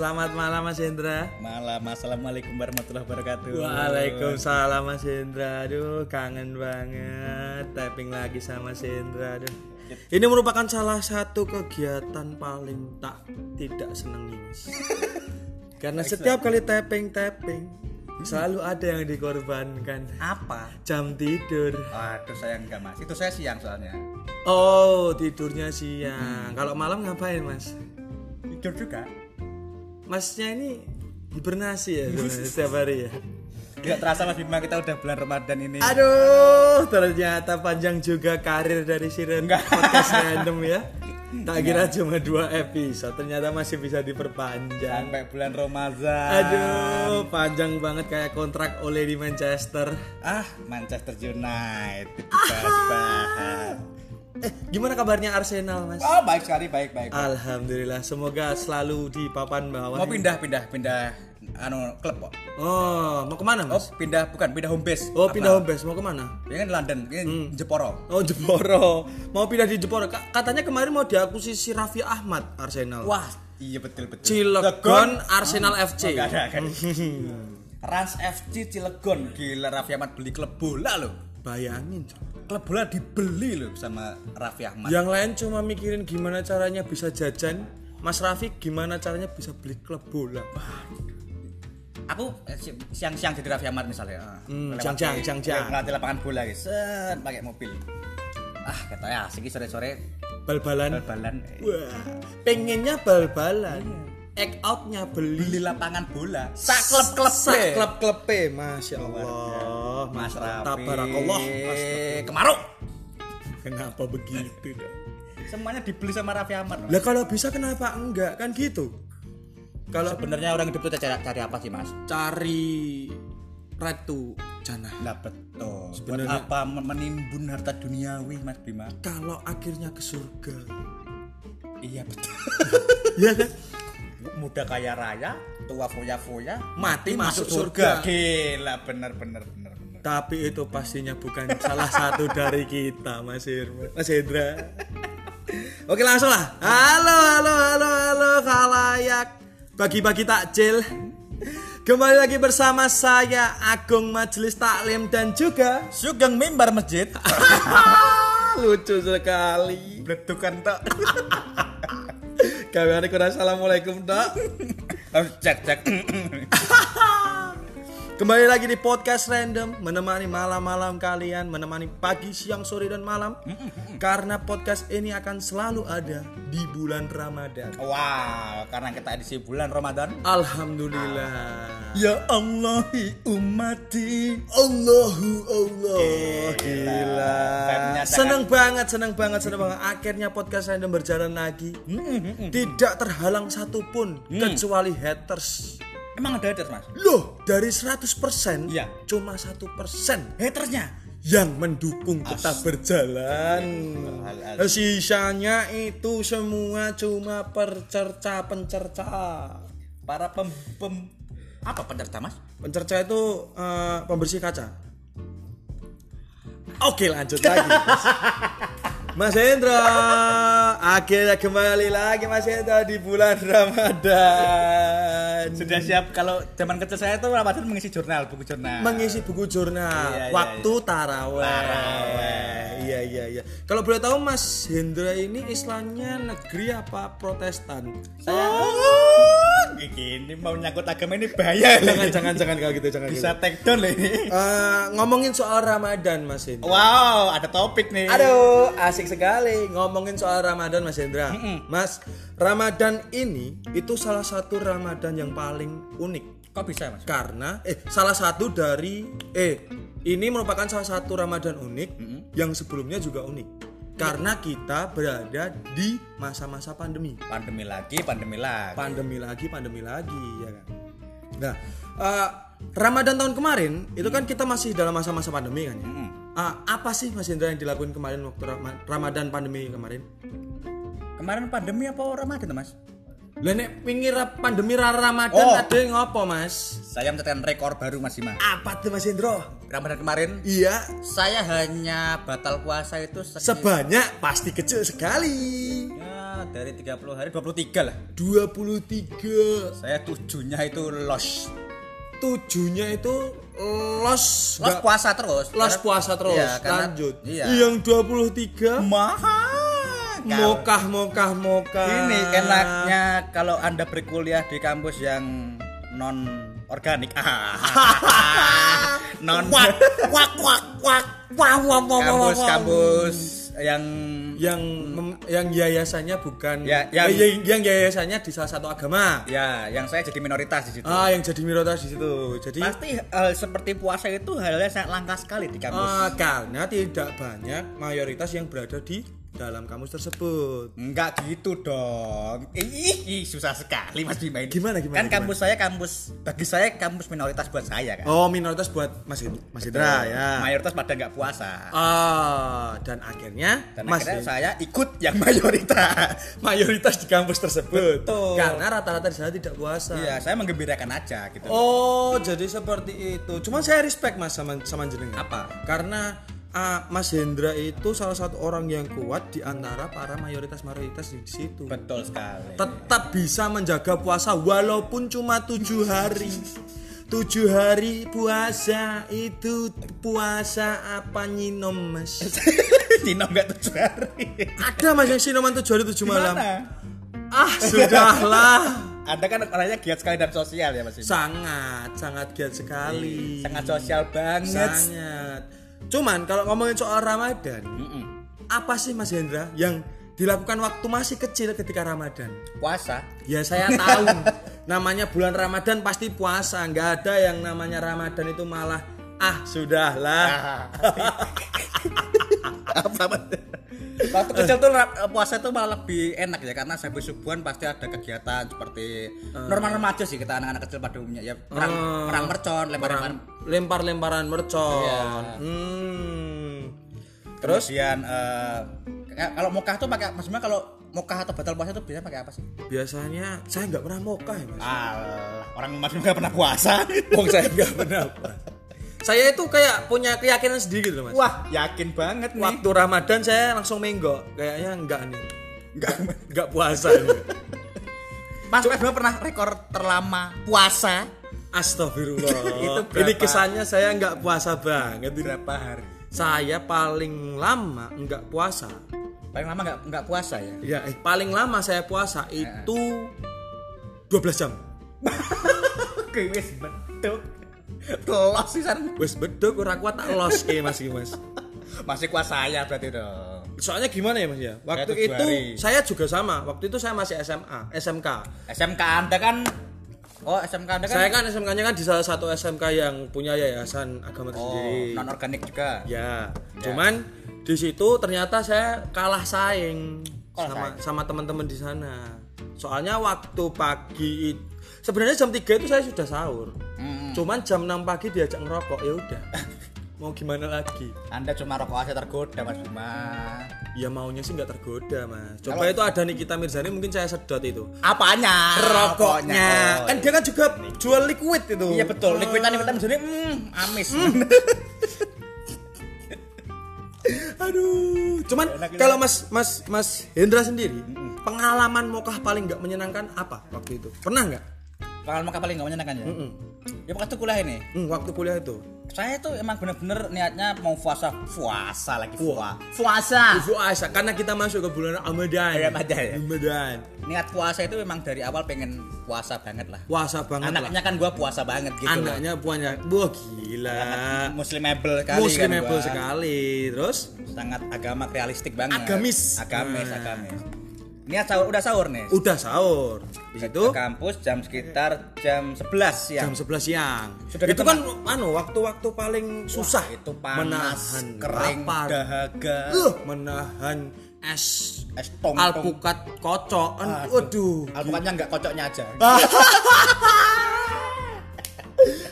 Selamat malam Mas Hendra. Malam, assalamualaikum warahmatullahi wabarakatuh. Waalaikumsalam Mas Hendra. Aduh, kangen banget tapping lagi sama Mas Hendra. Aduh. Ini merupakan salah satu kegiatan paling tak tidak seneng Mas. Karena setiap kali tapping tapping selalu ada yang dikorbankan. Apa? Jam tidur. Aduh saya enggak mas, itu saya siang soalnya. Oh, tidurnya siang. Kalau malam ngapain Mas? Tidur juga. Masnya ini hibernasi ya setiap hari ya. Gak terasa mas Bima kita udah bulan Ramadan ini. Aduh, ternyata panjang juga karir dari Siren podcast random ya. Tak kira cuma dua episode, ternyata masih bisa diperpanjang. Sampai bulan Ramadan. Aduh, panjang banget kayak kontrak oleh di Manchester. Ah, Manchester United dibahas-bahas. Eh, gimana kabarnya Arsenal, Mas? Oh, baik sekali, baik, baik. Alhamdulillah, semoga selalu di papan bawah. Mau pindah, pindah, pindah anu klub kok. Oh, mau ke mana, Oh, Mas? pindah bukan pindah home base. Oh, pindah home base, mau ke mana? Ini kan London, ini Jeporo. Oh, Jeporo. Mau pindah di Jeporo. Ka- Katanya kemarin mau diakuisisi Raffi Ahmad Arsenal. Wah, iya betul betul. Cilegon Arsenal FC. Enggak ada kan. Rans FC Cilegon gila Raffi Ahmad beli klub bola loh. Bayangin. Klub bola dibeli loh sama Raffi Ahmad. Yang lain cuma mikirin gimana caranya bisa jajan. Mas Rafiq gimana caranya bisa beli klub bola. Aku eh, si- siang-siang jadi Raffi Ahmad misalnya. Hmm, siang-siang, siang-siang. Ngelatih lapangan bola guys. Set pakai mobil. Ah, kata ya, segi sore-sore Bal-balan. bal-balan. Wah, pengennya bal-balan. Act outnya beli. Beli lapangan bola. Sak klub-klub Sak klub-klub Masya Allah. Mas Raffi. Tabarakallah. Kemaruk. Kenapa begitu? Semuanya dibeli sama Raffi Ahmad. Lah kalau bisa kenapa enggak? Kan gitu. Kalau Sebenarnya orang hidup itu cari, cari apa sih, Mas? cari retu jannah. Lah betul. Sebenarnya- Buat apa menimbun harta duniawi, Mas Bima? Kalau akhirnya ke surga. Iya betul. Iya kan? Muda kaya raya, tua foya-foya, Mati masuk surga. Gila, bener bener bener bener. Tapi itu pastinya bukan salah satu dari kita, Mas Irma. Mas Hendra. Oke langsung lah. Halo, halo, halo, halo, khalayak. Bagi-bagi takjil. Kembali lagi bersama saya Agung Majelis Taklim dan juga Sugeng mimbar masjid. lucu sekali. Bledukan tok. Kami kurang assalamualaikum dok. Harus cek cek. Kembali lagi di podcast random menemani malam-malam kalian, menemani pagi, siang, sore dan malam. Karena podcast ini akan selalu ada di bulan Ramadan. Wow, karena kita edisi bulan Ramadan. Alhamdulillah. Ya Allah umati. Allahu Allah. Gila. Seneng banget, seneng banget, seneng banget. Akhirnya podcast random berjalan lagi. Tidak terhalang satupun kecuali haters. Emang ada haters, Mas? Loh, dari 100% Iya. cuma satu persen Hatersnya. yang mendukung tetap berjalan. Al- Sisanya itu semua cuma percerca pencerca. Para pem, pem apa pencerita, Mas? Pencerca itu eh, pembersih kaca. Oke lanjut lagi. Mas Hendra, akhirnya kembali lagi Mas Hendra di bulan Ramadan. Sudah siap kalau zaman kecil saya itu Ramadan mengisi jurnal, buku jurnal. mengisi buku jurnal Iya, iya, waktu taraweh. Taraweh. Iya iya iya. Kalau boleh tahu Mas Hendra ini Islamnya negeri apa Protestan? Saya gini mau nyangkut agama ini bahaya. Jangan jangan jangan kalau gitu jangan. Bisa gitu. take down loh ini. Eh, ngomongin soal Ramadan Mas Hendra. Wow, ada topik nih. Aduh, asik sekali ngomongin soal Ramadan Mas Hendra. Mas, Ramadan ini itu salah satu Ramadan yang paling unik Kok bisa, Mas? karena eh salah satu dari eh ini merupakan salah satu Ramadan unik yang sebelumnya juga unik. Karena kita berada di masa-masa pandemi. Pandemi lagi, pandemi lagi. Pandemi lagi, pandemi lagi ya kan. Nah, eh, Ramadan tahun kemarin itu kan kita masih dalam masa-masa pandemi kan ya. Ah, apa sih Mas Indra yang dilakukan kemarin waktu Rama- Ramadan pandemi kemarin? Kemarin pandemi apa Ramadan, Mas? Lah nek pinggir ra- pandemi ra Ramadan Oh. ada yang ngopo, Mas? Saya mencatatkan rekor baru Mas Ima. Apa tuh Mas Indro? Ramadan kemarin? Iya, saya hanya batal puasa itu sekitar sebanyak pasti kecil sekali. ya, dari 30 hari 23 lah. 23 saya tujuhnya itu los. Tujuhnya itu los. Los puasa terus. Los Karena- puasa terus. Iya, karena- lanjut. Iya. Yang 23 mahal mokah mokah mokah. Ini enaknya kalau anda berkuliah di kampus yang non organik ah. Non wak wak wak wak. Wah wah wah wah, kampus kampus yang yang mem- yang yayasannya bukan Ya, yang- eh, yang, yang yayasannya di salah satu agama. Ya yang saya jadi minoritas di situ. Ah yang jadi minoritas di situ. Jadi pasti hal seperti puasa itu halnya sangat langka sekali di kampus. Ah, karena tidak banyak mayoritas yang berada di dalam kampus tersebut Enggak gitu dong. Ih, susah sekali Mas Bima ini. Gimana, gimana, Kan kampus saya kampus bagi saya kampus minoritas buat saya kan. oh minoritas buat Mas Mas Indra ya Mayoritas pada nggak puasa. ah dan akhirnya Dan Mas akhirnya saya ikut yang mayoritas. mayoritas di kampus tersebut Betul. karena rata-rata di sana tidak puasa Iya, saya menggembirakan aja gitu. Oh, jadi seperti itu. Cuman saya respect Mas sama sama jenengan. Apa? Karena ah, Mas Hendra itu salah satu orang yang kuat di antara para mayoritas-mayoritas di situ. Betul sekali. Tetap bisa menjaga puasa walaupun cuma tujuh hari. Tujuh hari puasa itu puasa apa nyinom mas? Dino nggak tujuh hari. Ada mas yang sinoman tujuh hari tujuh malam. Ah sudahlah. Anda kan orangnya giat sekali dan sosial ya Mas. Sangat sangat giat sekali. Sangat sosial banget. Sangat. Cuman kalau ngomongin soal Ramadan, Mm-mm. apa sih Mas Hendra yang dilakukan waktu masih kecil ketika Ramadan? Puasa. Ya saya tahu. namanya bulan Ramadan pasti puasa, nggak ada yang namanya Ramadan itu malah ah sudahlah. apa waktu kecil tuh ra- puasa itu malah lebih enak ya karena habis subuhan pasti ada kegiatan seperti normal remaja sih kita anak-anak kecil pada umumnya ya perang, Ah. perang mercon lempar lempar Lempar-lemparan mercon. Iya. Hmm. terus kemudian eh, ya, kalau mokah tuh pakai maksudnya kalau mokah atau batal puasa tuh biasanya pakai apa sih Biasanya saya nggak pernah mokah ya Mas. Alah, orang mas nggak pernah puasa Wong saya nggak pernah. Saya itu kayak punya keyakinan sendiri gitu Mas. wah yakin banget nih Waktu Ramadan saya langsung menggok. Kayaknya enggak nih. nggak Enggak puasa nih. mas Bima pernah rekor terlama puasa Astagfirullah. Itu berapa? Ini kesannya saya enggak puasa banget. berapa hari Saya paling lama enggak puasa. paling lama nggak nggak puasa ya Ya, eh, paling lama saya puasa itu 12 jam. Oke, bentuk. Telos sih san. Wes bedok ora kuat tak los ke Mas Mas. Masih kuat saya berarti dong. Soalnya gimana ya Mas ya? Waktu itu hari. saya juga sama. Waktu itu saya masih SMA, SMK. SMK Anda kan Oh, SMK Anda kan Saya kan SMK-nya kan di salah satu SMK yang punya yayasan agama oh, tersendiri. non organik juga. Ya, cuman di situ ternyata saya kalah saing Kalah sama saing. sama teman-teman di sana. Soalnya waktu pagi sebenarnya jam 3 itu saya sudah sahur. Mm. Cuman jam 6 pagi diajak ngerokok ya udah. Mau gimana lagi? Anda cuma rokok aja tergoda Mas Bima. Ya maunya sih nggak tergoda, Mas. Coba itu ada Nikita Mirzani mungkin saya sedot itu. Apanya? Rokoknya. Oh, Kan dia kan juga jual liquid itu. Iya betul, likuidan likuidan jadi mm, amis. Aduh, cuman kalau Mas Mas Mas Hendra sendiri, pengalaman mokah paling nggak menyenangkan apa waktu itu? Pernah nggak? Pengalaman mokah paling gak menyenangkan ya? Ya waktu kuliah ini. Hmm, waktu kuliah itu. Saya tuh emang bener-bener niatnya mau puasa puasa lagi puasa. Puasa. Puasa karena kita masuk ke bulan Ramadan. Ramadan ya? Ramadan. Niat puasa itu emang dari awal pengen puasa banget lah. Puasa banget lah. Anaknya kan gua puasa banget gitu. Anaknya punya wah gila. Muslimable sekali Muslimable kan sekali. Terus Sangat agama realistik banget. Agamis. Agamis, Nah. agamis. Niat sahur udah sahur nih. udah sahur. Di situ Ke kampus jam sekitar jam 11 siang. jam 11 siang. Sudah itu kan anu waktu-waktu paling susah itu panas, menahan kering, lapar. dahaga. Uh, menahan es Es tong alpukat kocok. An- Waduh. Alpukatnya nggak kocoknya aja.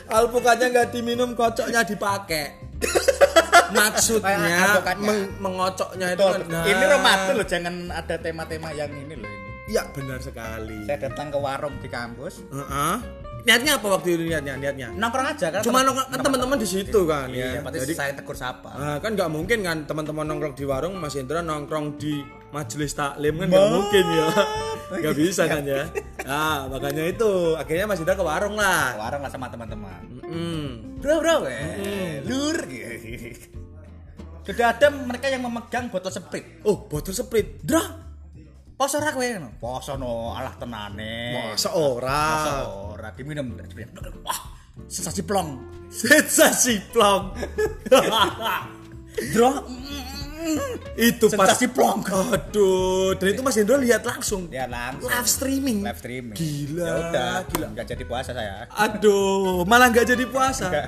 Alpukatnya nggak diminum, kocoknya dipakai. Maksudnya meng- mengocoknya itu Betul. kan. nah. Ini Ramadan loh, jangan ada tema-tema yang ini loh. Iya benar sekali. Saya datang ke warung di kampus, Heeh. Niatnya apa waktu itu niatnya? Niatnya. nongkrong aja kan. Cuma nongkrong- kan teman-teman di situ kan Iya, ya. Jadi saya tegur sapa. Nah, kan nggak mungkin kan teman-teman nongkrong di warung Mas Indra nongkrong di majelis taklim kan nggak mungkin ya nggak bisa kan ya nah makanya itu akhirnya Mas Indra ke warung lah warung lah sama teman-teman Hmm. bro bro eh, lur sudah ada mereka yang memegang botol sprit oh botol sprit Dra, poso ora kowe no? Poso no, alah tenane. masa Poso ora ora diminum. Wah, sensasi plong. sensasi plong Dra, itu pas sensasi plong. aduh dan itu Mas Indra lihat langsung Ya langsung. live streaming Live streaming. Gila, Ya udah, gila. Enggak jadi puasa saya. aduh malah nggak jadi puasa Enggak.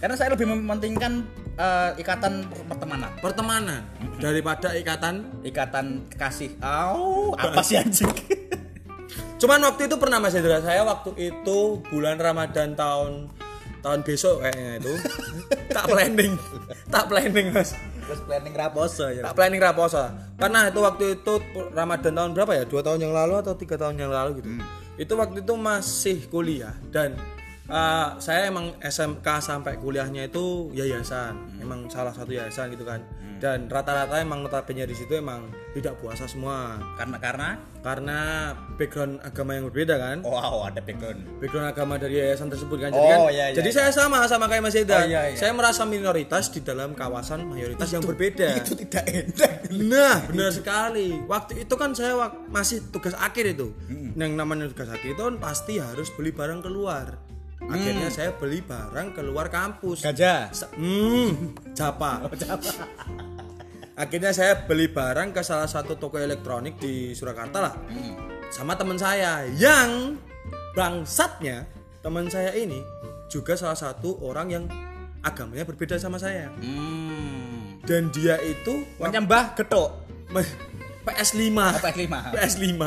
Karena saya lebih mementingkan eh, ikatan pertemanan. pertemanan. Daripada ikatan? Ikatan kasih. Au, apa sih anjing? Cuman waktu itu pernah Mas Hendra saya waktu itu bulan Ramadan tahun tahun besok kayaknya itu. Tak planning. Tak planning mas. Terus planning raposo ya. tak planning raposa karena itu waktu itu Ramadan tahun berapa ya? Dua tahun yang lalu atau tiga tahun yang lalu gitu. Itu waktu itu masih kuliah dan uh, saya emang SMK sampai kuliahnya itu yayasan emang salah satu yayasan gitu kan dan rata-rata emang notabene di situ emang tidak puasa semua Karena karena karena background agama yang berbeda kan wow, ada background. background agama dari yayasan tersebut kan. Jadi Oh, kan, iya, iya, jadi iya. saya sama sama kayak Mas Oh, Eda. iya, iya. Saya merasa minoritas di dalam kawasan mayoritas yang berbeda. Itu tidak enak. Nah, benar sekali. Waktu itu kan saya masih tugas akhir itu. Yang namanya tugas akhir itu kan pasti harus beli barang keluar. Akhirnya saya beli barang keluar kampus. Gajah. Sa- Hmm, japa. Akhirnya saya beli barang ke salah satu toko elektronik di Surakarta lah. Sama teman saya yang bangsatnya teman saya ini juga salah satu orang yang agamanya berbeda sama saya. Hmm. Dan dia itu Menyembah getuk. me- PS5. Apa S5? PS5.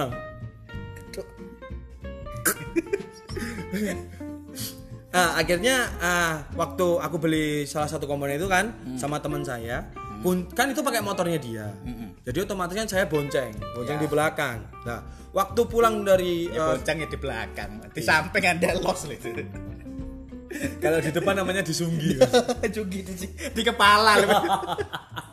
Nah, akhirnya ah, waktu aku beli salah satu komponen itu kan sama teman saya, pun kan itu pakai motornya dia. Jadi otomatis kan saya bonceng, bonceng di belakang. Nah, waktu pulang dari Ya eh, bonceng ya di belakang. Di samping ada los itu. kalau di depan namanya disunggi. Jugi di, di kepala.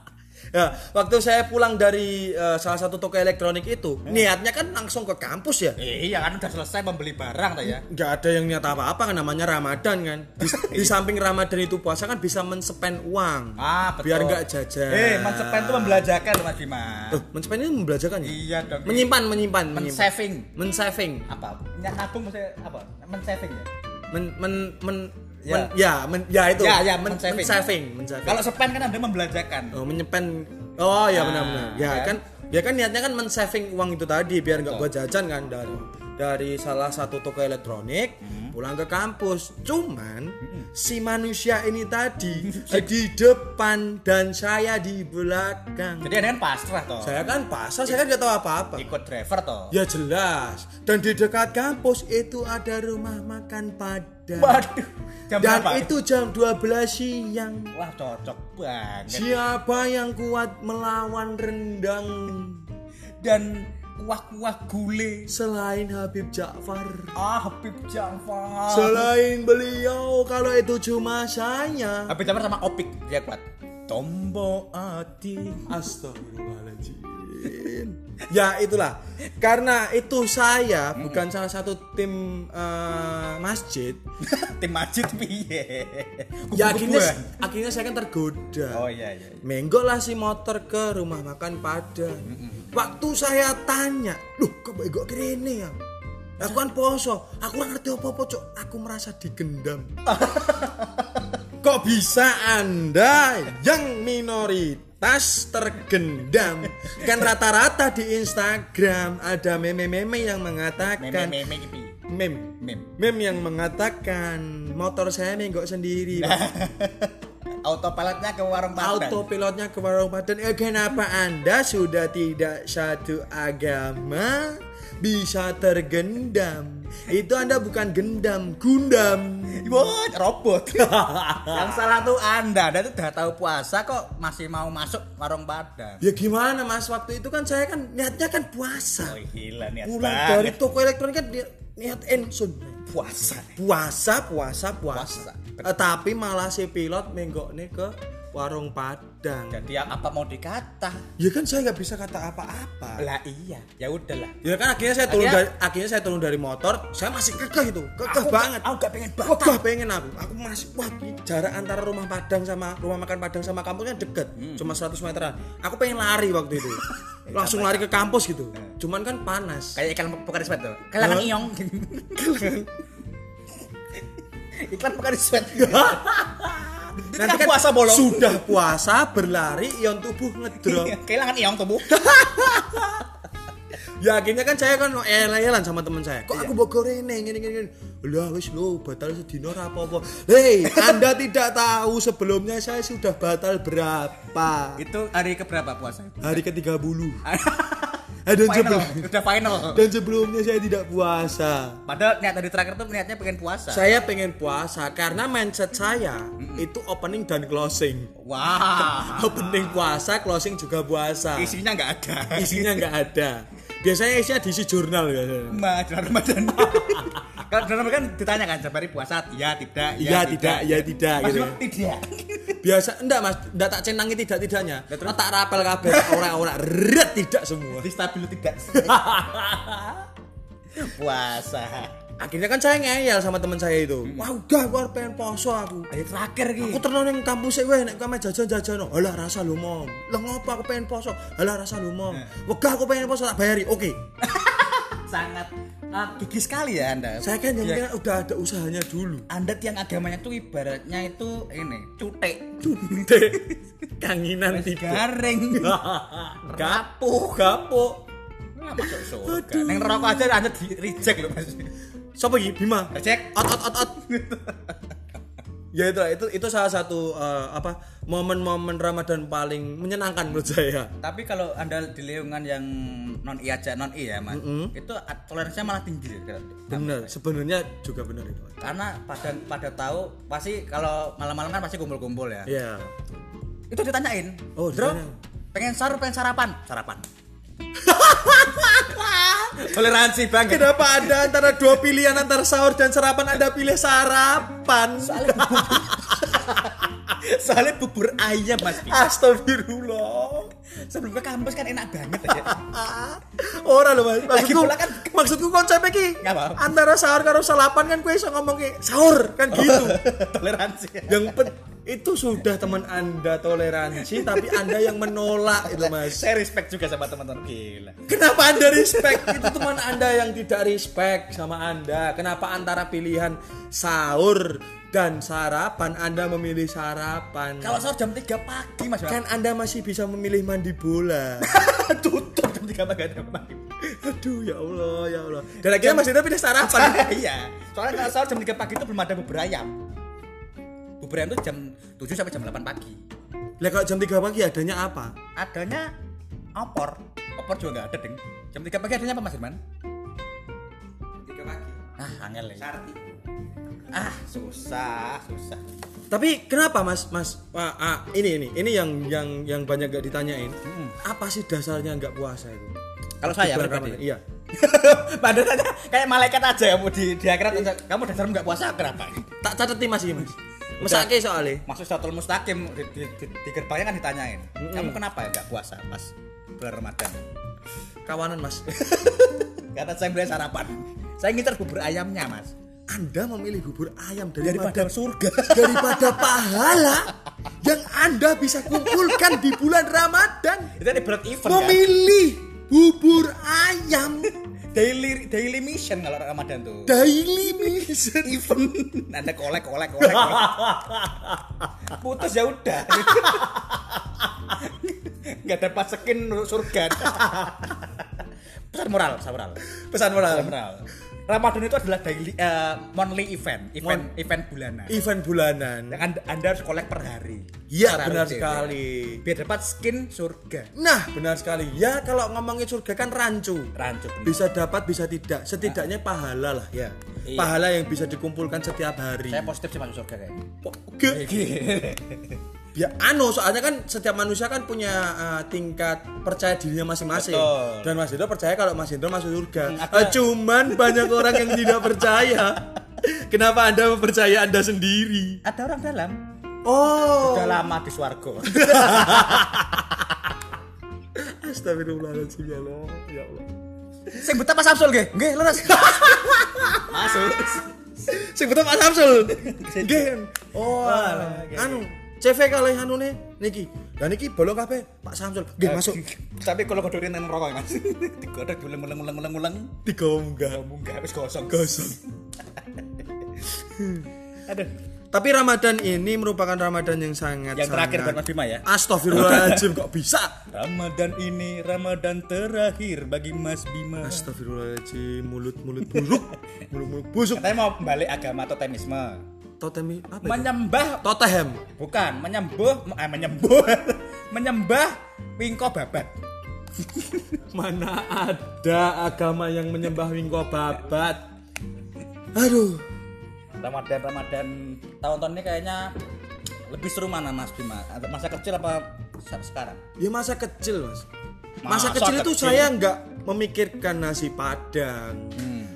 ya, waktu saya pulang dari eh, salah satu toko elektronik itu, niatnya kan langsung ke kampus ya. iya kan udah selesai membeli barang tuh ya. nggak ada yang niat apa-apa kan namanya Ramadan kan di, di samping Ramadan itu puasa kan bisa men-spend uang Ah, betul. biar nggak jajan Eh, mensepen itu membelajakan loh Mas Bima. Loh, men-spend ini membelajarkan ya Iya dong. menyimpan menyimpan menyimpan Men-saving. men-saving Apa? Nabung maksudnya apa? Men-saving ya? men men men. Men- ya men ya itu Ya, ya, men, men-saving. men-saving men-saving. Kalau sepen kan Anda membelajakan. oh menyepen oh ya Ah, benar-benar ya kan? kan ya kan niatnya kan men-saving uang itu tadi biar nggak buat jajan kan dari dari salah satu toko elektronik Hmm. Pulang ke kampus cuman si manusia ini tadi di depan dan saya di belakang Jadi kan pasrah toh. saya kan pasar saya kan nggak tahu apa-apa Ikut driver toh. ya jelas dan di dekat kampus itu ada rumah makan padang Waduh. Jam dan berapa? itu jam 12 siang Wah cocok banget. Siapa yang kuat melawan rendang Dan kuah-kuah gule. selain Habib Ja'far? Ah, Habib Jafar. Selain beliau, kalau itu cuma saya. Habib Jafar sama Opik dia kuat. Tombo ati. Astagfirullahaladzim. Ya itulah, karena itu saya bukan salah satu tim eh, masjid. Tim Majid piye? Ya akhirnya, akhirnya saya kan tergoda. Oh iya iya. Lah si motor ke rumah makan Padang. Waktu saya tanya, loh kok menggok kene ya? Aku kan poso, aku ngerti apa-apa cok, aku merasa digendam. kok bisa anda yang minoritas tergendam? Kan rata-rata di Instagram ada meme-meme yang mengatakan Meme-meme gitu. meme Meme. meme yang mengatakan motor saya menggok sendiri. Autopilotnya ke warung Padang. autopilotnya ke warung Padang. Eh, kenapa Anda sudah tidak satu agama bisa tergendam? Itu Anda bukan gendam, gundam. Wah, robot. Yang salah tuh Anda. Anda tuh udah tahu puasa kok masih mau masuk warung Padang. Ya gimana Mas? Waktu itu kan saya kan niatnya kan puasa. Oh gila niat Pulang dari banget. toko elektronik kan niat, niat ensun. puasa. Puasa, puasa, puasa. Puasa. Eh, tapi malah si pilot menggok nih ke warung Padang. Jadi ya apa mau dikata? Ya kan saya nggak bisa kata apa-apa. Lah iya, ya udahlah. Ya kan akhirnya saya turun Akhirnya- dari akhirnya saya turun dari motor, saya masih kekeh itu, kekeh Aku banget. Aku gak pengen Wah, batal. pengen aku. Aku masih wah jarak antara rumah Padang sama rumah makan Padang sama kampusnya deket, Hmm. cuma 100 meteran. Aku pengen lari waktu itu. Langsung lari ke kampus gitu. Cuman kan panas. Kayak sweat tuh. Kelangan Hah? iong. iklan bukan sweat. Nanti kan puasa bolong. Sudah puasa berlari ion tubuh ngedrop. Kelangan iong tubuh. ya akhirnya kan saya kan elan sama teman saya. Kok Iya. aku bogor ini gini gini. Lah wis lo batal sedino ora apa-apa. Hei, Anda tidak tahu sebelumnya saya sudah batal berapa? Itu hari keberapa puasa? Hari ke-30. Dan final, sebelum udah final. dan sebelumnya saya tidak puasa. Padahal niat dari terakhir tuh niatnya pengen puasa. Saya pengen puasa karena mindset saya itu opening dan closing. Wah. Opening puasa, closing juga puasa. Isinya nggak ada. Isinya nggak ada. Biasanya isinya diisi jurnal biasanya. Ramadan Ramadan. Kalau dalam kan ditanya kan setiap hari puasa, ya tidak, Iya, tidak, ya, tidak, Mas gitu. tidak. Biasa enggak Mas, enggak tak cenangi tidak-tidaknya. Lah, terus? Tak rapel kabeh orang-orang ret tidak semua. Di stabil tidak. puasa. Akhirnya kan saya ngeyel sama teman saya itu. Wah, udah harus pengen poso aku. Hari terakhir ki. Aku terus ning kampus sik weh nek kame jajan-jajan. Alah rasa lu mom. Lah ngopo aku pengen poso? Alah rasa lu mom. Wegah aku pengen poso tak bayari. Oke. sangat ah, gigi sekali ya Anda. Saya kan yang Ya, udah ada usahanya dulu. Anda tiang agamanya tuh ibaratnya itu ini cutek, Deh. Kanginan tidak. garing, masuk surga. Neng rokok aja Anda di reject loh mas. Iki? Bima. Reject. Ot ot ot ot. ya itu itu itu salah satu eh, apa momen-momen Ramadan paling menyenangkan menurut saya. Tapi kalau anda di lingkungan yang non i aja non i ya mas, itu toleransinya malah tinggi. ya. Bener, sebenarnya juga bener itu. Karena pada pada tahu pasti kalau malam-malam kan pasti kumpul-kumpul ya. Iya. Itu ditanyain. Oh, Bro, pengen sahur pengen sarapan? Sarapan. Toleransi banget. Kenapa Anda antara dua pilihan antara sahur dan sarapan Anda pilih sarapan? Soalnya bubur, soalnya bubur ayam mas. Astagfirullah. Sebelum ke kampus kan enak banget aja. Ora lho Mas. Lagi Maksudku pula kan- maksudku konsep iki. Nggak apa. Antara sahur karo salapan kan kowe iso ngomong sahur kan gitu. Toleransi. yang pen- itu sudah teman Anda toleransi tapi Anda yang menolak itu Mas. Saya respect juga sama teman-teman gila. Kenapa Anda respect? Itu teman Anda yang tidak respect sama Anda. Kenapa antara pilihan sahur dan sarapan Anda memilih sarapan? Kalau sahur jam 3 pagi mas. kan Anda masih bisa memilih mandi bola. tutup jam 3 pagi. Aduh ya Allah ya Allah. Dan akhirnya Mas Indra pilih sarapan. Iya. Soalnya kalau sahur jam 3 pagi itu belum ada bubur ayam. Bubur ayam itu jam 7 sampai jam 8 pagi. Lah kalau jam 3 pagi adanya apa? Adanya opor. Opor juga nggak ada, Deng. Jam 3 pagi adanya apa Mas Irman? 3 pagi. Ah, angel ya. Sarti. Ah, susah, susah. Tapi kenapa Mas Mas ah, ah, ini ini ini yang yang yang banyak gak ditanyain. Apa sih dasarnya nggak puasa itu? Kalau saya pribadi. Iya. Padahal aja kayak malaikat aja ya mau di di akhirat kamu dasar nggak puasa kenapa? Tak catetin Mas ini Mas. Mesake soalnya. Masuk satu mustaqim di, di, di, di gerbangnya kan ditanyain. Kamu kenapa ya nggak puasa pas bulan Ramadan? Kawanan Mas. Karena saya beli sarapan. Saya ngincer bubur ayamnya, Mas. Anda memilih bubur ayam Daripada daripada surga. daripada pahala yang Anda bisa kumpulkan di bulan Ramadan. Itu berat event kan? Memilih bubur ayam Daily daily mission kalau Ramadan tuh. daily mission. event Anda kolek kolek kolek. kolek. Putus ya udah. Nggak dapat skin surga. Pesan moral, pesan moral. Pesan moral. Pesan moral. Ramadan itu adalah daily eh, monthly event, event event bulanan. Event bulanan. Yang anda, anda harus kolek per hari. Iya, benar rutin, sekali. ya. Biar dapat skin surga. Nah, benar sekali. Ya, kalau ngomongin surga kan rancu. Rancu. benar. Bisa dapat, bisa tidak. Setidaknya pahala lah ya. Iya. Pahala yang bisa dikumpulkan setiap hari. Saya positif sih masuk surga kayaknya. Oke. Ya anu soalnya kan setiap manusia kan punya uh, tingkat percaya dirinya masing-masing. Betul. Dan Mas Indra percaya kalau Mas Indra masuk surga. Hmm, Ah, cuman banyak orang yang tidak percaya. Kenapa Anda mempercaya Anda sendiri? Ada orang dalam Oh. Udah lama di swarga. Astagfirullahaladzim ya Allah. Ya Allah. Sing buta Pak Samsul nggih. Nggih, leres. Masuk. Sing betul Pak Samsul. Nggih. Oh, anu CV kalih anu nih niki. Lah niki bolong kabeh Pak Samsul. Nggih masuk. Tapi kalau kodorin nang rokok Mas. Digodhog uleng-uleng-uleng-uleng. Tiga munggah. Munggah wis kosong. Gosong. Aduh. Tapi Ramadan ini merupakan Ramadan yang sangat Yang terakhir buat Mas Bima ya. Astagfirullahaladzim kok bisa? Ramadan ini Ramadan terakhir bagi Mas Bima. Astagfirullahaladzim mulut-mulut buruk, mulut-mulut busuk. Katanya mau balik agama totemisme. Totemi apa itu? Menyembah Totehem. bukan menyembuh eh menyembuh menyembah wingko babat. Mana ada agama yang menyembah wingko babat? Aduh, Ramadan Ramadan tahun-tahun ini kayaknya lebih seru mana Mas Bima? Masa kecil apa sekarang? ya masa kecil mas. Masa Masa kecil itu kecil? saya nggak memikirkan nasi padang,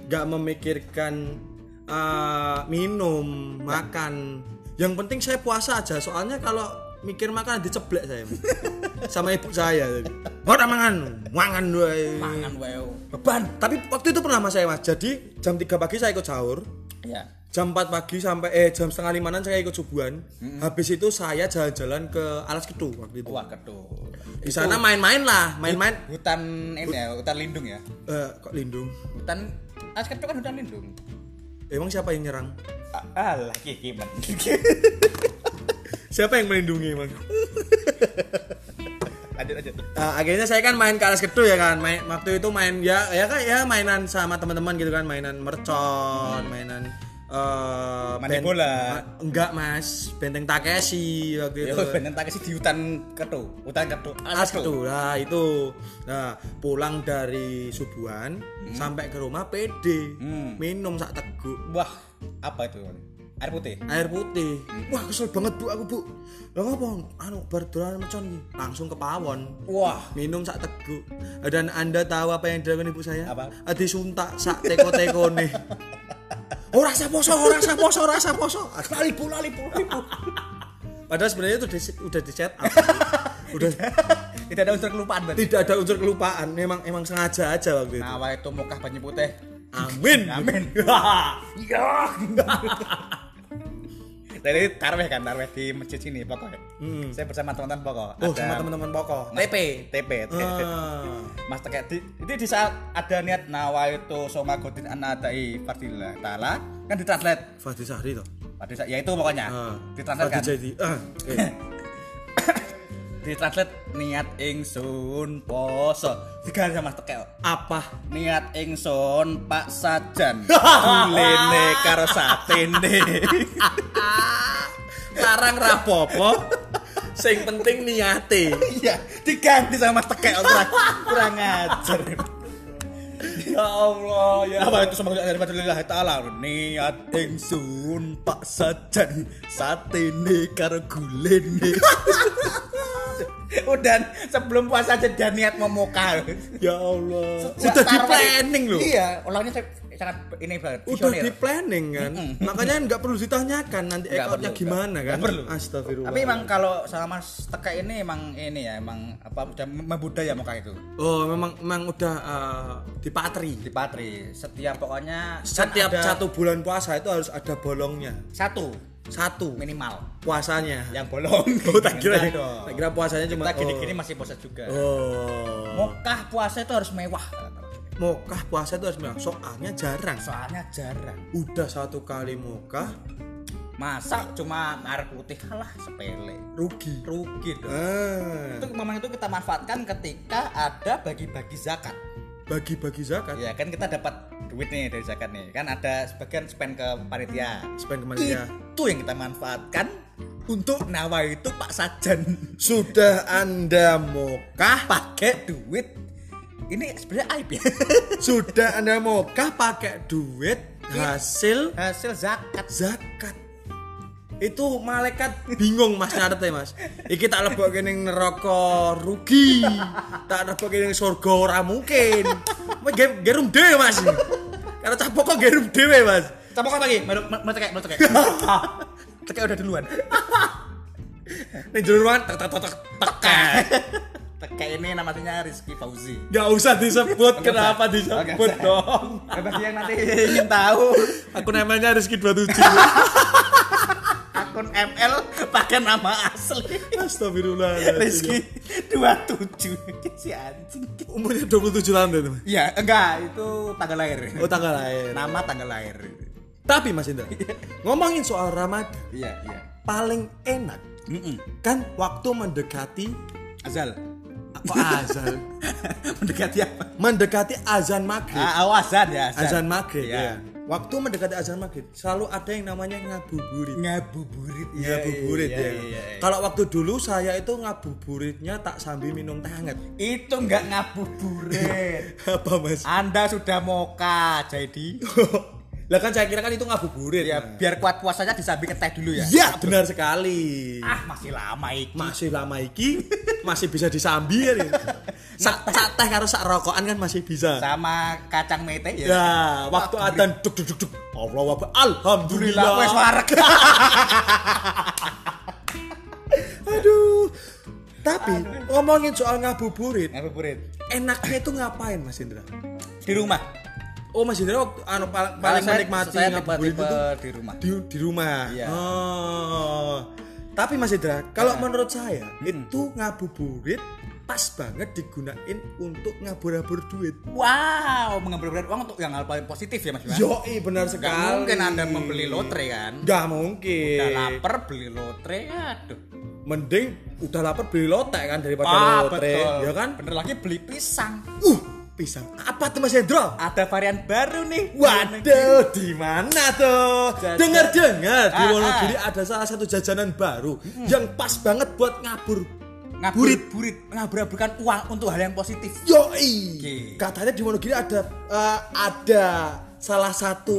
nggak memikirkan uh, minum, makan. Yang penting saya puasa aja. Soalnya kalau mikir makan diceblek saya sama ibu saya. Mau mangan, mangan wae. Mangan wae. Beban. Tapi waktu itu pernah mas saya mas. Jadi jam 3 pagi saya ikut sahur. Ya. Jam 4 pagi sampai eh jam setengah limanan saya ikut subuhan. Habis itu saya jalan-jalan ke Alas Ketu waktu itu. Wah, ketuh. Di sana main-main lah, main-main. Hutan ini ya, hutan lindung ya. Eh, kok lindung? Hutan As ketuh kan hutan lindung. Emang siapa yang nyerang? Alah, kiki. Siapa yang melindungi emang? lanjut lanjut. Ah, akhirnya saya kan main ke Alas Ketu ya kan. Main waktu itu main ya ya kan ya mainan sama teman-teman gitu kan, mainan mercon, mainan eh Mandi ben- bola. Ma- enggak mas. Benteng Takeshi waktu Ya itu. Bener tak di hutan ketuh, hutan ketuh. Alas Ketu. Nah itu. Nah pulang dari subuhan sampai ke rumah PD Hmm. minum sak teguk. Wah, apa itu? Air putih. air putih. Wah kesel banget bu aku bu. Lah ngapa? Anu bar dolan mecon iki. Langsung ke pawon. Wah, minum sak teguk. Dan anda tahu apa yang dilakukan ibu saya? Apa? Disuntak sak teko nih oh rasa poso oh, rasa poso rasa poso lali bu lali bu padahal sebenarnya itu di- udah di set up udah tidak ada unsur kelupaan berarti. tidak ada unsur kelupaan memang emang sengaja aja waktu itu Nah, itu muka banyu putih. amin Amin. Iya. Jadi tarweh kan, tarweh di masjid sini pokoknya. Saya bersama teman-teman pokok. oh Ada sama teman-teman pokok Mas- TP TP. Ah. Mas Teke, di, itu di saat ada niat nawa itu soma godin anadai fardillah taala kan ditranslate Fadli Sahri toh pada saat ya itu pokoknya Ah. ditranslate kan Jadi ah oke. ditranslate niat ingsun poso. Tiga sama Mas Teke apa niat ingsun Pak Sajan? Kulene karo satene. Larang rapopo sing penting niate. Iya diganti sama Mas Teke kurang, kurang ajar. Ya Allah, ya apa itu semoga dari Lillahi Ta'ala Niat ingsun Pak Sajan. Satene karo gulene Udah sebelum puasa aja dia niat memuka ya Allah. Sejak udah di planning loh. Iya, ulangnya saya sangat ini banget udah di planning kan? Makanya nggak perlu ditanyakan nanti ekornya gimana kan? nggak perlu. astagfirullah. Tapi emang kalau sama Mas Teka ini emang ini ya, emang apa udah membudaya muka itu. oh memang memang udah uh, dipatri Di Patri, setiap pokoknya kan setiap ada satu bulan puasa itu harus ada bolongnya. Satu satu minimal puasanya yang bolong. oh tak kira tak kira puasanya cuma Kita gini-gini oh. masih puasa juga. oh Mokah puasa itu harus mewah. mokah puasa itu harus memang soalnya jarang Soalnya jarang. udah satu kali mokah Masa cuma air putih lah sepele. rugi Rugi dong. ah Itu memang itu kita manfaatkan ketika ada bagi-bagi zakat. bagi-bagi zakat Ya kan kita dapat duit nih dari zakat nih. Kan ada sebagian spend ke panitia. spend ke mana ya Itu yang kita manfaatkan untuk nawa itu Pak Sajan sudah anda mokah pakai duit. Ini sebenarnya aib ya. sudah anda mokah pakai duit hasil Hasil zakat. zakat itu malaikat bingung mas ya mas iki tak lebok kene neraka rugi tak lebok kene surga ora mungkin Mas, ge- gerum dhewe mas karena cah pokok gerum dhewe mas kan lagi, mau tekek, mau tekek. Udah duluan. Ning jero ruangan tek tek tek tek. Teke ini namanya Rizky Fauzi. Gak usah disebut, kenapa disebut dong? Bagi yang nanti ingin tahu Aku namanya Rizky 27. Akun ML pakai nama asli Astagfirullahaladzim. Rizky 27 si anjing. Umurnya 27 tahun teman. Iya, enggak, itu tanggal lahir. Oh, tanggal lahir. Nama tanggal lahir. Tapi Mas Indra, ngomongin soal Ramadan, Iya, iya. paling enak Mm-mm. kan waktu mendekati Azal. kok azan? Mendekati apa? mendekati azan maghrib. Ah, oh, azan ya, azan. azan maghrib Iya. ya. Waktu mendekati azan maghrib selalu ada yang namanya ngabuburit. Ngabuburit. ngabuburit Iya, ya. iya, iya, iya. Kalau waktu dulu saya itu ngabuburitnya tak sambil minum teh hangat. Itu enggak ngabuburit. Apa Mas? Anda sudah moka, jadi lah kan saya kira kan itu ngabuburit. ya biar kuat puasanya disambi ke teh dulu ya. Ya, benar sekali. Ah, masih lama iki. Masih lama iki masih bisa disambi ya. Sak sak teh karo sak rokokan kan masih bisa. Sama kacang mete ya. Ya, waktu adzan duk duk duk duk. Allah Akbar. Alhamdulillah. Wes warek. Aduh. Tapi ngomongin soal ngabuburit, Ngabuburit. enaknya itu ngapain Mas Indra? Di rumah. Oh Mas Indra waktu anu paling, paling menikmati saya ngabuburit itu di rumah. di di rumah. Iya. Oh. Tapi Mas Indra, kalau Nah. menurut saya Hmm. itu ngabuburit pas banget digunain untuk ngabur-ngabur duit. Wow, mengambil uang untuk yang hal paling positif ya Mas. Yoi benar sekali. mungkin Anda membeli lotre kan? Gak mungkin. Udah lapar beli lotre, aduh. Mending udah lapar beli lotek kan daripada Ah, lotre, betul. ya kan? Bener lagi beli pisang. Uh, pisang. Apa tuh Mas Hendro? Ada varian baru nih. Waduh, di mana tuh? Dengar-dengar di Ah, Wonogiri ada salah satu jajanan baru yang pas banget buat ngabur. Ngaburit, burit, ngabur-ngaburkan uang untuk hal yang positif. Yoi. Oke. Katanya di Wonogiri ada eh, ada salah satu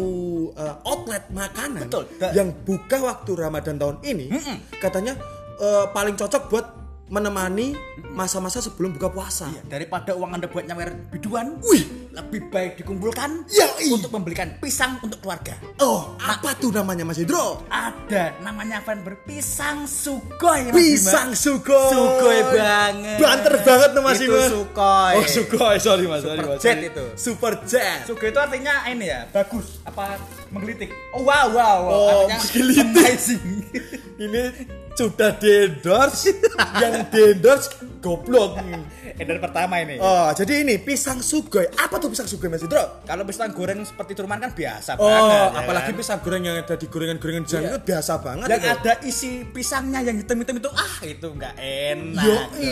eh, outlet makanan Betul. Yang buka waktu Ramadan tahun ini. Katanya eh, paling cocok buat menemani masa-masa sebelum buka puasa. Iya, daripada uang Anda buat nyawer biduan, Wih, lebih baik dikumpulkan Yoi. untuk membelikan pisang untuk keluarga. oh, apa tuh namanya Mas Hendro? Ada namanya fan berpisang sugoi Mas Pisang sugoi. Sugoi banget. Banter banget tuh Mas Itu sugoi. Oh, sugoi, sorry Mas. sorry, Super Mas. jet itu. Super jet. Sugoi itu artinya ini ya, bagus apa menggelitik. Oh wow wow, wow. Oh, artinya menggelitik. Ini sudah di-endorse, yang di-endorse goblok. Ender pertama ini. Oh, jadi ini pisang sugoi. Apa tuh pisang sugoi Mas Indro? Kalau pisang goreng seperti Turman kan biasa Oh, banget. ya apalagi kan? pisang goreng yang ada di gorengan-gorengan di sana Iya. itu biasa banget yang itu. ada isi pisangnya yang hitam-hitam itu ah itu nggak enak. Yoi.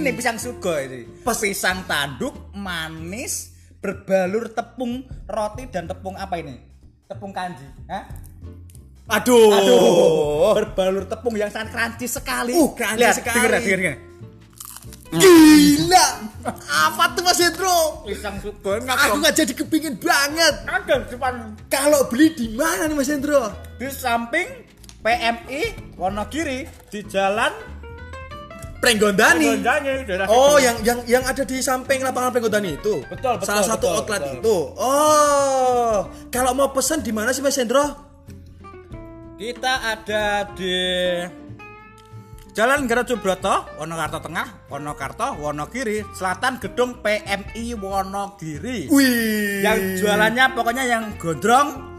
Ini pisang sugo ini. Pas- pisang tanduk manis berbalur tepung roti dan tepung apa ini? Tepung kanji. Hah? Aduh. Aduh, berbalur tepung yang sangat crunchy sekali. Uh, crunchy Lihat, sekali. Denger, ya, denger, denger. Gila. Apa tuh Mas Indro? Pisang sugo Aku nggak jadi kepingin banget. ada depan Kalau beli di mana nih Mas Indro? di samping PMI Wonogiri di jalan Prenggondani. Gondani daerah Oh, yang yang yang ada di samping lapangan Penggodani itu. Betul, betul, Salah satu betul, outlet betul. itu. Oh, kalau mau pesen di mana sih Mas Hendro? Kita ada di Jalan Gara Subroto, Wonokarto Tengah, Wonokarto, Wonogiri, Selatan Gedung PMI Wonogiri. Wih. Yang jualannya pokoknya yang gondrong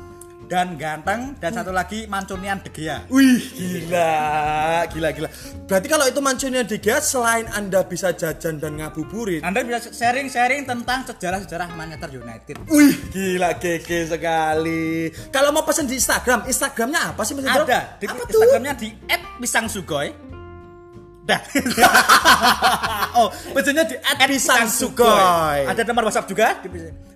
dan ganteng dan satu lagi Mancunian Degea. Wih, gila, gila, gila. Berarti kalau itu mancunnya digas, selain Anda bisa jajan dan ngabuburit, Anda bisa sharing-sharing tentang sejarah-sejarah Manchester United. wih, gila keke sekali. Kalau mau pesen di Instagram, Instagramnya apa sih Mas? Ada di apa tuh? Instagramnya di @pisangsugoi. Dah. Oh, pesennya di @pisangsugoi. Ada nomor WhatsApp juga di,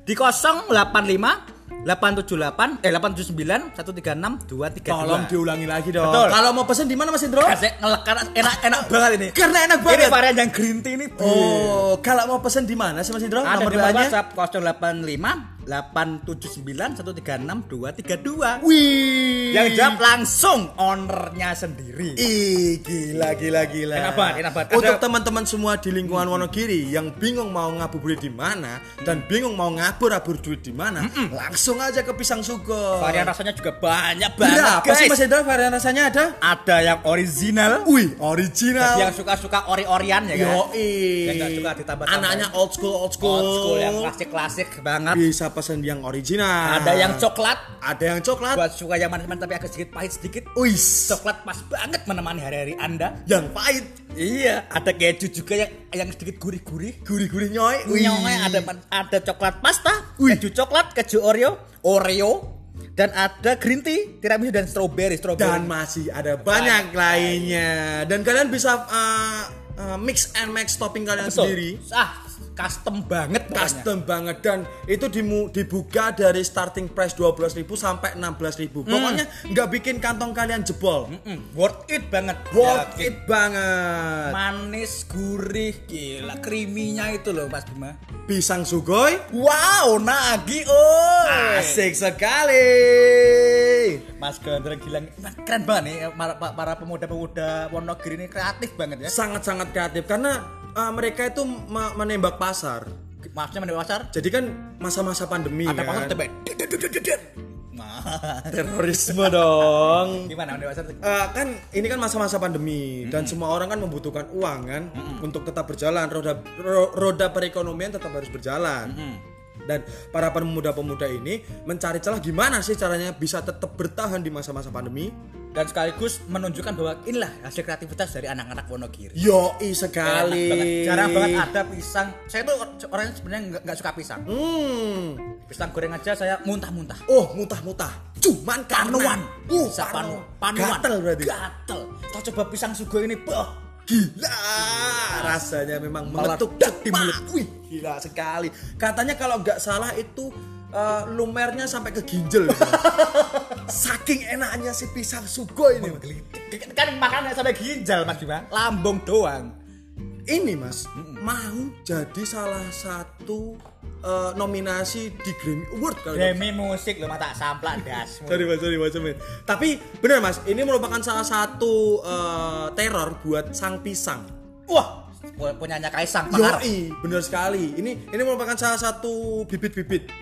di 085 878 eh 879 136 232. Tolong diulangi lagi dong. Betul. Kalau mau pesen di mana Mas Hendro? Kasih ngelek karena enak enak banget ini. Karena enak Ini banget. varian yang green tea ini. Oh, kalau mau pesen di mana sih Mas Indro? Ada Nomor di? WhatsApp 085 879 136 232. Wih. Yang jawab langsung ownernya sendiri. Ih, gila gila gila. Enak banget. Untuk Ada- teman-teman semua di lingkungan Wonogiri yang bingung mau ngabuburit di mana dan bingung mau ngabur-abur duit di mana, langsung aja ke Pisang Sugo. Varian rasanya juga banyak banget, Berapa sih. Mas Hendra varian rasanya ada? Ada yang original, Wih, original. yang suka-suka ori-orian ya kan. Yang suka ditambah-tambahin. Anaknya old school, old school. Old school yang klasik-klasik banget. Bisa pesen yang original. Ada yang coklat, Ada yang coklat. buat suka yang manis-manis tapi agak sedikit pahit sedikit. Wis. Coklat pas banget menemani hari-hari Anda. Yang pahit. Iya, ada keju juga yang yang sedikit gurih-gurih. Gurih-gurih nyoy. Nyonya ada ada coklat pasta, Wih. keju coklat, keju Oreo, Oreo, dan ada green tea, tiramisu dan strawberry, strawberry. Dan masih ada banyak lainnya. Dan kalian bisa uh, uh, mix and match topping kalian Betul. sendiri. Ah, custom banget pokoknya. Custom banget dan itu dimu, dibuka dari starting price 12.000 sampai 16.000. Pokoknya nggak bikin kantong kalian jebol. Mm, worth it banget. Worth Yakin. it banget. Manis, gurih, gila, creamy-nya itu loh Mas Bima. Pisang sugoi Wow, nagi oh. asik sekali. Mas Gandra gila, keren banget nih para, para pemuda-pemuda Wonogiri ini kreatif banget ya. Sangat-sangat kreatif karena uh, mereka itu me- menembak pasar. Maksudnya menembak pasar, Jadi kan masa-masa pandemi ada kan. pasar tebak. Nah, Terorisme dong. gimana menembak pasar? Eh, kan ini kan masa-masa pandemi dan semua orang kan membutuhkan uang kan untuk tetap berjalan roda ro- roda perekonomian tetap harus berjalan dan para pemuda-pemuda ini mencari celah gimana sih caranya bisa tetap bertahan di masa-masa pandemi Dan sekaligus menunjukkan bahwa inilah hasil kreativitas dari anak-anak Wonogiri. yoi Enak sekali banget. Jarang banget ada pisang. Saya tuh orangnya sebenarnya nggak suka pisang. hmm Pisang goreng aja saya muntah-muntah. oh muntah-muntah cuman Panuan. karena uh Bisa panu panu. Panuan. gatel berarti Gatel. Kita coba pisang sugo ini, bah. Gila, rasanya memang mengetuk di mulut. Wih, gila sekali. Katanya kalau nggak salah itu eh, lumernya sampai ke ginjal. Saking enaknya si pisang sugo ini. Kan makannya sampai ginjal Mas Bima. Lambung doang. Ini mas mau jadi salah satu eh, nominasi di Grammy Award kalau Demi musik lo mata samplak das. Sorry mas, sorry mas, sorry. Tapi benar mas, ini merupakan salah satu eh, teror buat sang pisang. Wah, punyanya Kaisang. Yoi, bener sekali. Ini ini merupakan salah satu bibit-bibit.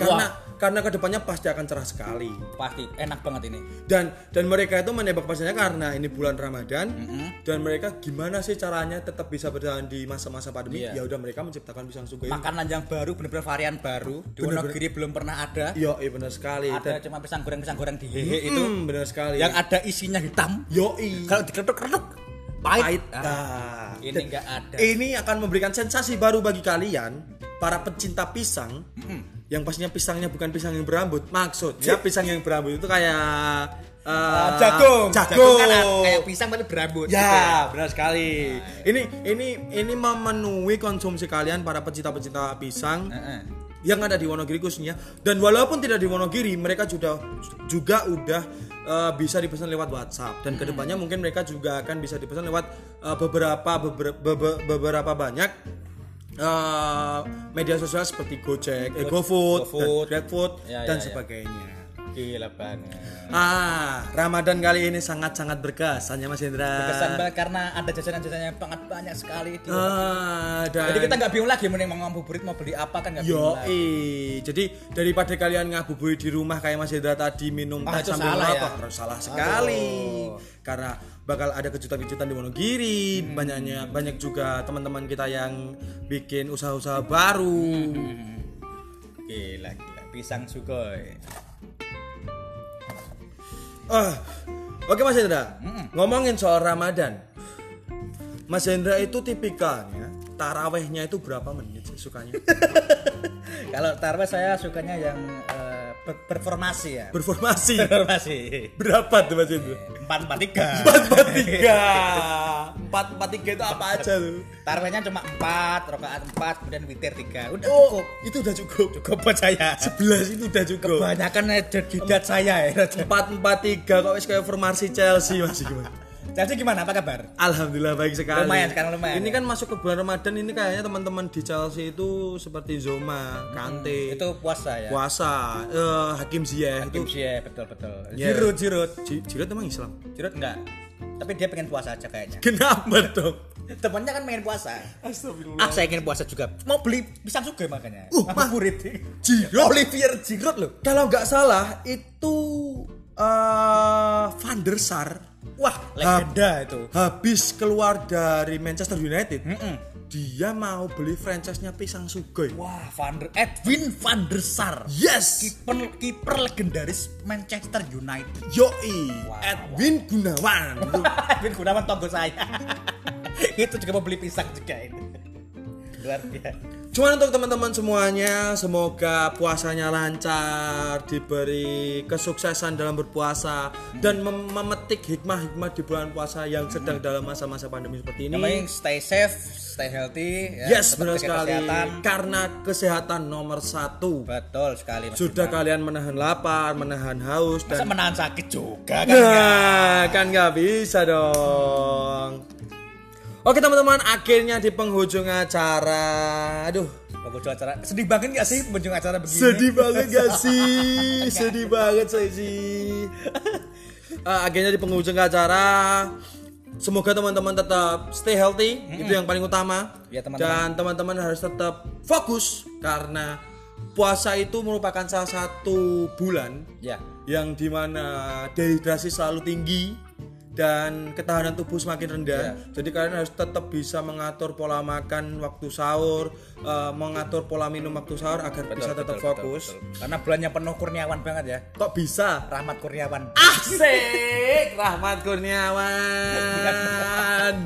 Karena karena ke depannya pasti akan cerah sekali. Pasti enak banget ini. Dan dan mereka itu menembak pasarnya karena ini bulan Ramadan dan mereka gimana sih caranya tetap bisa berjalan di masa-masa pandemi? Iya. Ya udah mereka menciptakan pisang sugo ini. Makanan yang baru bener-bener varian baru. Di. Wonogiri belum pernah ada. Yoi, bener sekali. Ada Dan, cuma pisang goreng pisang goreng di hehe itu Hmm, bener sekali. yang ada isinya hitam. Yoi. Kalau diketuk-ketuk pahit. pahit. Ah, Nah, ini enggak ada. Ini akan memberikan sensasi baru bagi kalian para pecinta pisang. Yang pastinya pisangnya bukan pisang yang berambut. Maksudnya pisang yang berambut itu kayak eh, jagung. Jagung. kan kayak pisang tapi berambut. Ya, benar sekali. Ini ini ini memenuhi konsumsi kalian para pecinta-pecinta pisang Heeh. yang ada di Wonogiri khususnya. Dan walaupun tidak di Wonogiri, mereka juga juga udah eh, bisa dipesan lewat WhatsApp. Dan ke depannya mungkin mereka juga akan bisa dipesan lewat eh, beberapa beber- bebe- beberapa banyak eh, media sosial seperti Gojek, eh, GoFood, GoFood. dan GrabFood Ya, dan ya, ya. Gila banget. Ah, Ramadan kali ini sangat-sangat berkesan ya Mas Indra. Berkesan banget karena ada jajanan-jajanan yang sangat banyak sekali di Ah, dan Jadi kita nggak bingung lagi mending mau ngabuburit mau beli apa kan nggak bingung lagi. Yoi, jadi daripada kalian ngabuburit di rumah kayak Mas Indra tadi minum Ah, teh itu sambil salah ya? salah sekali. Karena bakal ada kejutan-kejutan di Wonogiri, Hmm. banyaknya banyak juga teman-teman kita yang bikin usaha-usaha baru. Hmm. Gila gila pisang sugoi. Ah, oke Mas Indra, ngomongin soal Ramadan. Mas Indra itu tipikalnya tarawehnya itu berapa menit sih sukanya? Kalau tarwe saya sukanya yang eh, ber- berformasi ya. Berformasi. Berformasi. Berapa tuh Mas Indra? Empat empat tiga. empat empat tiga empat empat tiga itu apa aja tuh Tarwehnya cuma empat, rokaat empat, kemudian witir tiga. Udah oh cukup. itu udah cukup Cukup buat saya. sebelas itu udah cukup Kebanyakan jidat saya ya. empat empat tiga kok wis kayak formasi Chelsea masih gimana Chelsea gimana? Apa kabar? Alhamdulillah baik sekali. Lumayan, sekarang lumayan, Ini ya? kan masuk ke bulan Ramadan ini kayaknya teman-teman di Chelsea itu seperti Zoma, Kante, Itu puasa ya. puasa, eh, Hakim Ziyech Hakim itu Ziyech, betul betul. Ya. Giroud, Giroud. Ji- Giroud emang Islam. Giroud enggak. Tapi dia pengen puasa aja kayaknya. Kenapa dong? Temennya kan pengen puasa. Astagfirullah. Ah, saya ingin puasa juga. Mau beli pisang juga makanya. Uh, Mas. murid. Giroud? Olivier Giroud loh. Kalau nggak salah itu eh Van der Sar Wah, legenda itu. habis keluar dari Manchester United, Mm-mm. dia mau beli franchise-nya Pisang Sugoi. Wah, Van der Edwin van der Sar. Yes. Kiper kiper legendaris Manchester United. Yoi, Wow. Edwin Gunawan. Edwin Gunawan tonggo saya. itu juga mau beli pisang juga ini. Luar biasa. Cuman untuk teman-teman semuanya, semoga puasanya lancar, diberi kesuksesan dalam berpuasa dan mem- memetik hikmah-hikmah di bulan puasa yang sedang dalam masa-masa pandemi seperti ini. Penting stay safe, stay healthy. ya, Yes, benar sekali. Kesehatan. Karena kesehatan nomor satu. Betul sekali. Mas Sudah Bima. kalian menahan lapar, menahan haus Masa dan menahan sakit juga kan? Nah, kan nggak bisa dong. Oke teman-teman, akhirnya di penghujung acara. Aduh, Bagus acara. Sedih banget gak sih pengunjung acara begini? sedih banget gak sih? sedih banget saya sih. Eh, akhirnya di penghujung acara. Semoga teman-teman tetap stay healthy, itu yang paling utama. Ya, teman-teman. Dan teman-teman harus tetap fokus karena puasa itu merupakan salah satu bulan Ya. yang di mana dehidrasi selalu tinggi dan ketahanan tubuh semakin rendah. Ya. Jadi kalian harus tetap bisa mengatur pola makan waktu sahur, eh, mengatur pola minum waktu sahur agar bisa tetap betul, fokus. betul, betul. Karena bulannya penuh kurniawan banget ya. Kok bisa? Rahmat Kurniawan. Asik, Rahmat Kurniawan.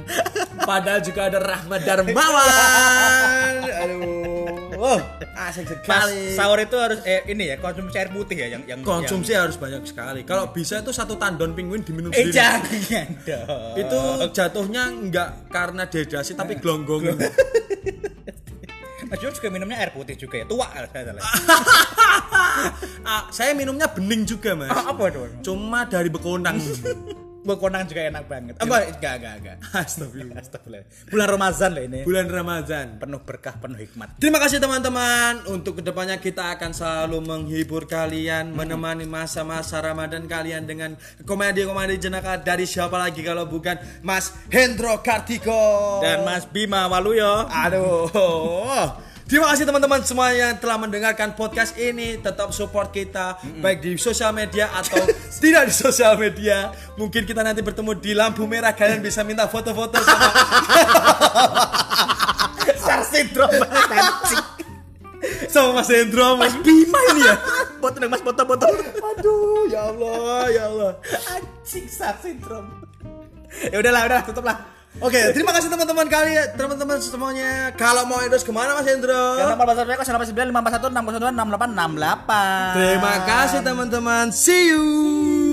Padahal juga ada Rahmat Darmawan. Aduh, oh, asik Pas sekali. sahur itu harus eh ini ya konsumsi air putih ya yang yang Konsumsi harus banyak sekali. Kalau bisa itu satu tandon penguin diminum yang, eh sendiri. jangan dong. itu jatuhnya enggak karena dehidrasi tapi gelonggong Mas juga minumnya air putih juga ya. Tua saya salah. Ah, saya minumnya bening juga mas Ah, apa dong? cuma dari bekonang Bekonang juga enak banget. Apa? Enggak, enggak, enggak. Astagfirullah Astagfirullah. Bulan Ramadan loh ini. bulan Ramadan Penuh berkah, penuh hikmat. Terima kasih teman-teman Untuk ke depannya kita akan selalu menghibur kalian Menemani masa-masa Ramadan kalian Dengan komedi-komedi jenaka Dari siapa lagi kalau bukan Mas Hendro Kartiko Dan Mas Bima Waluyo. Aduh. Terima kasih teman-teman semua yang telah mendengarkan podcast ini. Tetap support kita baik di sosial media atau tidak di sosial media. Mungkin kita nanti bertemu di lampu merah. Kalian bisa minta foto-foto sama syndrome sama Mas Hendro. Mas Bima ini ya. Foto Mas foto-foto. Aduh, ya Allah, ya Allah. Anjing Star syndrome. Ya udahlah, udah tutup lah. Oke, terima kasih teman-teman kalian, teman-teman semuanya. Kalau mau endorse ke mana Mas Hendro? Yang nomor WhatsApp saya 089541 601 6868. Terima kasih teman-teman. See you.